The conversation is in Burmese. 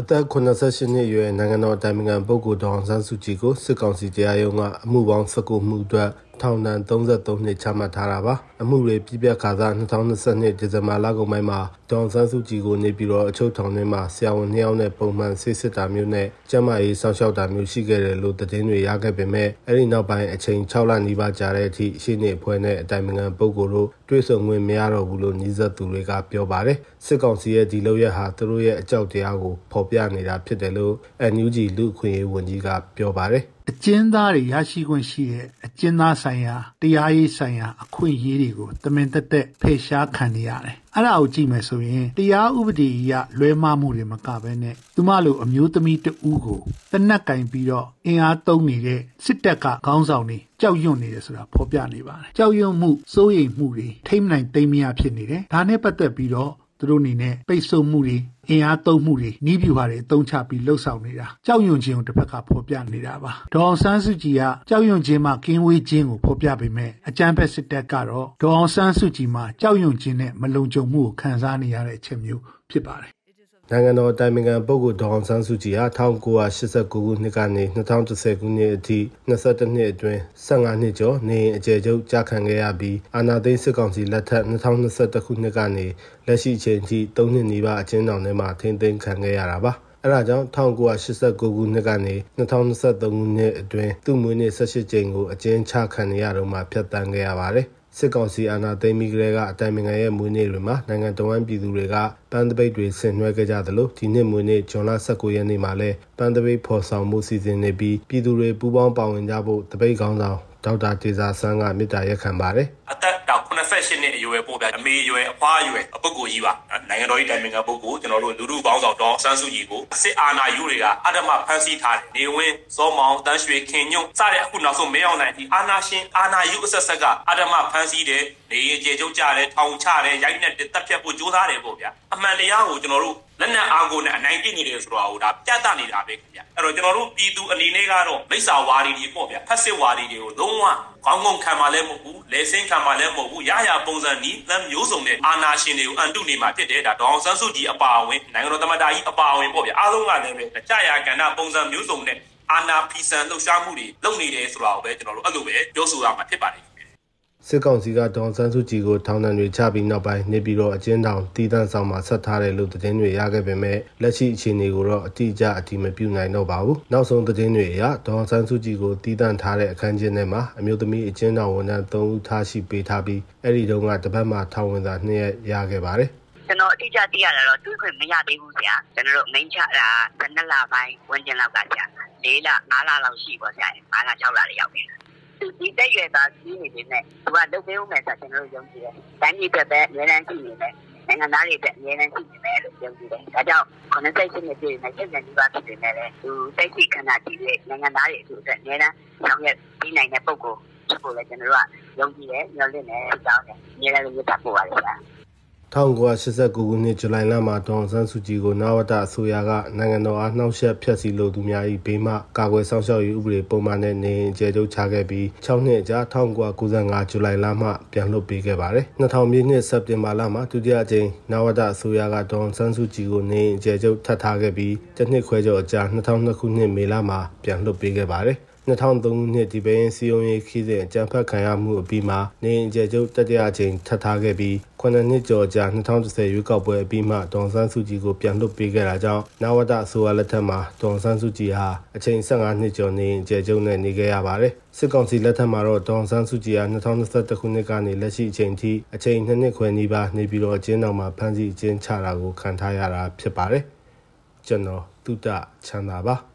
အသက်88နှစ်အရွယ်နိုင်ငံတော်တိုင်ပင်ခံပုဂ္ဂိုလ်ဒေါအောင်ဆန်းစုကြည်ကိုစစ်ကောင်စီတရားရုံးကအမှုပေါင်း19မှုအတွက်ထောင်ဒဏ်33နှစ်ချမှတ်ထားတာပါအမှုတွေပြည့်ပြတ်ခါစား2022ဒီဇင်ဘာလကုန်ပိုင်းမှာဒေါအောင်ဆန်းစုကြည်ကိုနေပြီးတော့အချုပ်ထောင်ထဲမှာဆရာဝန်2ယောက်နဲ့ပုံမှန်ဆေးစစ်တာမျိုးနဲ့ကျန်းမာရေးစောင့်ရှောက်တာမျိုးရှိခဲ့တယ်လို့သတင်းတွေရခဲ့ပေမဲ့အဲ့ဒီနောက်ပိုင်းအချိန်6လနီးပါးကြာတဲ့အထိရှင်းနေအဖွဲ့နဲ့အတိုင်ပင်ခံပုဂ္ဂိုလ်တို့တွေ့ဆုံခွင့်မရတော့ဘူးလို့ညီဆက်သူတွေကပြောပါတယ်စစ်ကောင်စီရဲ့ဒီလုပ်ရက်ဟာသူတို့ရဲ့အကြောက်တရားကိုဖော်ပြနေတာဖြစ်တယ်လို့ NUG လူခွင့်ရေးဝန်ကြီးကပြောပါတယ်အကျဉ်းသားတွေရရှိခွင့်ရှိတဲ့အကျဉ်းသားဆိုင်ရာတရားရေးဆိုင်ရာအခွင့်အရေးတွေကိုတမင်တက်တက်ဖယ်ရှားခံနေရတယ်။ အဲ့ဒါကိုကြည့်မယ်ဆိုရင်တရားဥပဒေအရလွဲမှားမှုတွေမကဘဲနဲ့သူမလိုအမျိုးသမီးတဦးကိုတနက်ကင်ပြီးတော့အင်အားသုံးနေတဲ့စစ်တပ်ကခေါင်းဆောင်တွေကြောက်ရွံ့နေတယ်ဆိုတာဖော်ပြနေပါတယ်။ကြောက်ရွံ့မှုစိုးရိမ်မှုတွေထိမ့်နိုင်သိမ်းမရဖြစ်နေတယ်။ဒါနဲ့ပတ်သက်ပြီးတော့ သူတို့အနေနဲ့ပိတ်ဆို့မှုတွေအင်အားသုံးမှုတွေနှီးပြူဟာတွေအသုံးချပြီးလှုပ်ဆောင်နေတာကြောက်ရွံ့ခြင်းကိုတစ်ဖက်ကဖော်ပြနေတာပါဒေါအောင်ဆန်းစုကြည်ကကြောက်ရွံ့ခြင်းမှကင်းဝေးခြင်းကိုဖော်ပြပေမဲ့အကြမ်းဖက်စစ်တပ်ကတော့ဒေါအောင်ဆန်းစုကြည်မှာကြောက်ရွံ့ခြင်းနဲ့မလုံခြုံမှုကိုခံစားနေရတဲ့အချက်မျိုးဖြစ်ပါတယ် နိုင်ငံတော်တိုင်ပင်ခံပုဂ္ဂိုလ်ဒေါအောင်ဆန်းစုကြည်ဟာ1989ခုနှစ်ကနေ2010ခုနှစ်အထိ22နှစ်အတွင်း15နှစ်ကျော်နေအကျယ်ချုပ်ကြာခံခဲ့ရပြီးအာဏာသိမ်းစစ်ကောင်စီလက်ထက်2021ခုနှစ်ကနေလက်ရှိအချိန်ထိ3နှစ်နီးပါးအကျဉ်းထောင်ထဲမှာထိန်းသိမ်းခံခဲ့ရတာပါ အဲဒါကြောင့်1989ခုနှစ်ကနေ2023ခုနှစ်အတွင်းသူ့မွေးနေ့18ကြိမ်ကိုအကျဉ်းချခံရတော့မှဖျက်ဆီးခဲ့ရပါတယ်။စစ်ကောင်စီအာဏာသိမ်းပြီးကတည်းကအတိုင်ပင်ခံရဲ့မွေးနေ့တွေမှာနိုင်ငံတော်ဝန်ပြည်သူတွေကပန်းတပိတ်တွေဆင်နွှဲခဲ့ကြသလိုဒီနှစ်မွေးနေ့ဇွန်လ19ရက်နေ့မှာလည်းပန်းတပိတ်ဖော်ဆောင်မှုစီစဉ်နေပြီးပြည်သူတွေပူးပေါင်းပါဝင်ကြဖို့တပိတ်ကောင်းဆောင်ဒေါက်တာတေဇာဆန်းကမေတ္တာရက်ခံပါတယ်အသက်တောင် 88နှစ်အရွယ်ပို့ဗျအမေအရွယ်အဖွားအရွယ်အပုဂ္ဂိုလ်ကြီးပါနိုင်ငံတော်၏တိုင်ပင်ခံပုဂ္ဂိုလ်ကျွန်တော်တို့လူလူပေါင်းဆောင်တော်ဆန်းစုကြည်ကိုစစ်အာဏာယူတွေကအဓမ္မဖမ်းဆီးထားတယ်နေဝင်းစောမောင်တန်းရွှေခင်ညွန့်စတဲ့အခုနောက်ဆုံးမင်းအောင်နိုင်ဒီအာဏာရှင်အာဏာယူအဆက်ဆက်ကအဓမ္မဖမ်းဆီးတယ် နေရင်ကျေကျုပ်ကြတယ်ထောင်ချတယ်ရိုက်နှက်တက်ဖြတ်ဖို့ကြိုးစားတယ်ပေါ့ဗျအမှန်တရားကိုကျွန်တော်တို့လက်နက်အားကိုနဲ့အနိုင်ကျင့်နေတယ်ဆိုတော့ဟိုဒါပြတ်တနေတာပဲခင်ဗျအဲ့တော့ကျွန်တော်တို့ပြည်သူအနေနဲ့ကတော့မိစ္ဆာဝါဒီတွေပေါ့ဗျဖက်စစ်ဝါဒီတွေကိုလုံးဝကောင်းကောင်းခံပါလဲမဟုတ်ဘူးလဲစင်းခံပါလဲမဟုတ်ဘူးရရပုံစံနီးသမ်းမျိုးစုံနဲ့အာနာရှင်တွေကိုအန်တုနေမှာဖြစ်တယ်ဒါဒေါအောင်ဆန်းစုကြည်အပါအဝင်နိုင်ငံတော်သမ္မတကြီးအပါအဝင်ပေါ့ဗျအားလုံးကလည်းပဲကြာရကဏ္ဍပုံစံမျိုးစုံနဲ့အာနာဖီဆန်လှုပ်ရှားမှုတွေလုပ်နေတယ်ဆိုတာကိုပဲကျွန်တော်တို့အဲ့လိုပဲပြောဆိုရမှာဖြစ်ပါတယ် စစ်ကောင်စီကဒေါန်ဆန်းစုကြည်ကိုထောင်ဒဏ်တွေချပြီးနောက်ပိုင်းနေပြည်တော်အကျဉ်းထောင်တည်တံ့ဆောင်မှာဆက်ထားတယ်လို့သတင်းတွေရခဲ့ပေမဲ့လက်ရှိအခြေအနေကိုတော့အတိအကျအတိမပြုနိုင်တော့ပါဘူး။နောက်ဆုံးသတင်းတွေအရဒေါန်ဆန်းစုကြည်ကိုတည်တံ့ထားတဲ့အခန်းကျင်းထဲမှာအမျိုးသမီးအကျဉ်းထောင်ဝန်ထမ်း3ဦးထားရှိပေးထားပြီးအဲ့ဒီတုန်းကတပတ်မှထောင်ဝင်စာ2ရက်ရခဲ့ပါတယ်။ကျွန်တော်အတိအကျသိရတာတော့တွေးခွင့်မရသေးဘူးဆရာကျွန်တော်တို့မိန်းချတာ12လပိုင်းဝန်ကျင်လောက်ကဆရာ၄လ5လလောက်ရှိပါဆရာ5လ6လတွေရောက်ပြီ ဒီတက်ရွယ်သားကြီးနေနေနဲ့သူကလုပ်ပေးဦးမယ်ဆိုကျွန်တော်တို့ယုံကြည်တယ်။တိုင်းပြည်အတွက်ပဲအများအားရှိနေတယ်။နိုင်ငံသားတွေအတွက်အများအားရှိနေတယ်လို့ယုံကြည်တယ်။ဒါကြောင့်ခொနစိတ်ရှိနေပြည်နဲ့ချက်ပြန်ဒီပါဖြစ်နေတယ်သူစိတ်ရှိခဏကြည့်တဲ့နိုင်ငံသားတွေအတွက်အများအားဆောင်ရွက်ပြီးနိုင်တဲ့ပုံကိုဖြစ်ဖို့လည်းကျွန်တော်တို့ကယုံကြည်တယ်ညှော်လင့်တယ်အကြောင်းနဲ့အများအားမြတ်တာပို့ပါလေဗျာ။ 1989ခုနှစ်ဇူလိုင်လမှာဒေါန်ဆန်းစုကြည်ကိုနဝတအစိုးရကနိုင်ငံတော်အားနှောက်ယှက်ဖျက်ဆီးလိုသူများ၏ဘေးမှကာကွယ်ဆောင်ရှောက်ရေးဥပဒေပုံမှန်နဲ့နေအကျယ်ချုပ်ချခဲ့ပြီး6နှစ်ကြာ1995ဇူလိုင်လမှပြန်လွှတ်ပေးခဲ့ပါတယ်။2000ပြည့်နှစ်စက်တင်ဘာလမှာဒုတိယအကြိမ်နဝတအစိုးရကဒေါန်ဆန်းစုကြည်ကိုနေအကျယ်ချုပ်ထပ်ထားခဲ့ပြီးတစ်နှစ်ခွဲကျော်အကြာ2002ခုနှစ်မေလမှာပြန်လွှတ်ပေးခဲ့ပါတယ်။2003ခုနှစ်ဒီပင်းစီယုံရေးခီးစဉ်အကြံဖတ်ခံရမှုအပြီးမှာနေအကျယ်ချုပ်တတိယအကြိမ်ထပ်ထားခဲ့ပြီး9နှစ်ကျော်ကြာ2010ရွေးကောက်ပွဲအပြီးမှဒေါန်ဆန်းစုကြည်ကိုပြန်လွှတ်ပေးခဲ့တာကြောင့်နဝတအစိုးရလက်ထက်မှာဒေါန်ဆန်းစုကြည်ဟာအချိန်15နှစ်ကျော်နေအကျယ်ချုပ်နဲ့နေခဲ့ရပါတယ်စစ်ကောင်စီလက်ထက်မှာတော့ဒေါန်ဆန်းစုကြည်ဟာ2021ခုနှစ်ကနေလက်ရှိအချိန်ထိအချိန်2နှစ်ခွဲနီးပါးနေပြီးတော့အကျဉ်းတော်မှာဖမ်းဆီးအကျဉ်းချတာကိုခံထားရတာဖြစ်ပါတယ်ကျွန်တော်တုဒ္ဒချမ်းသာပါ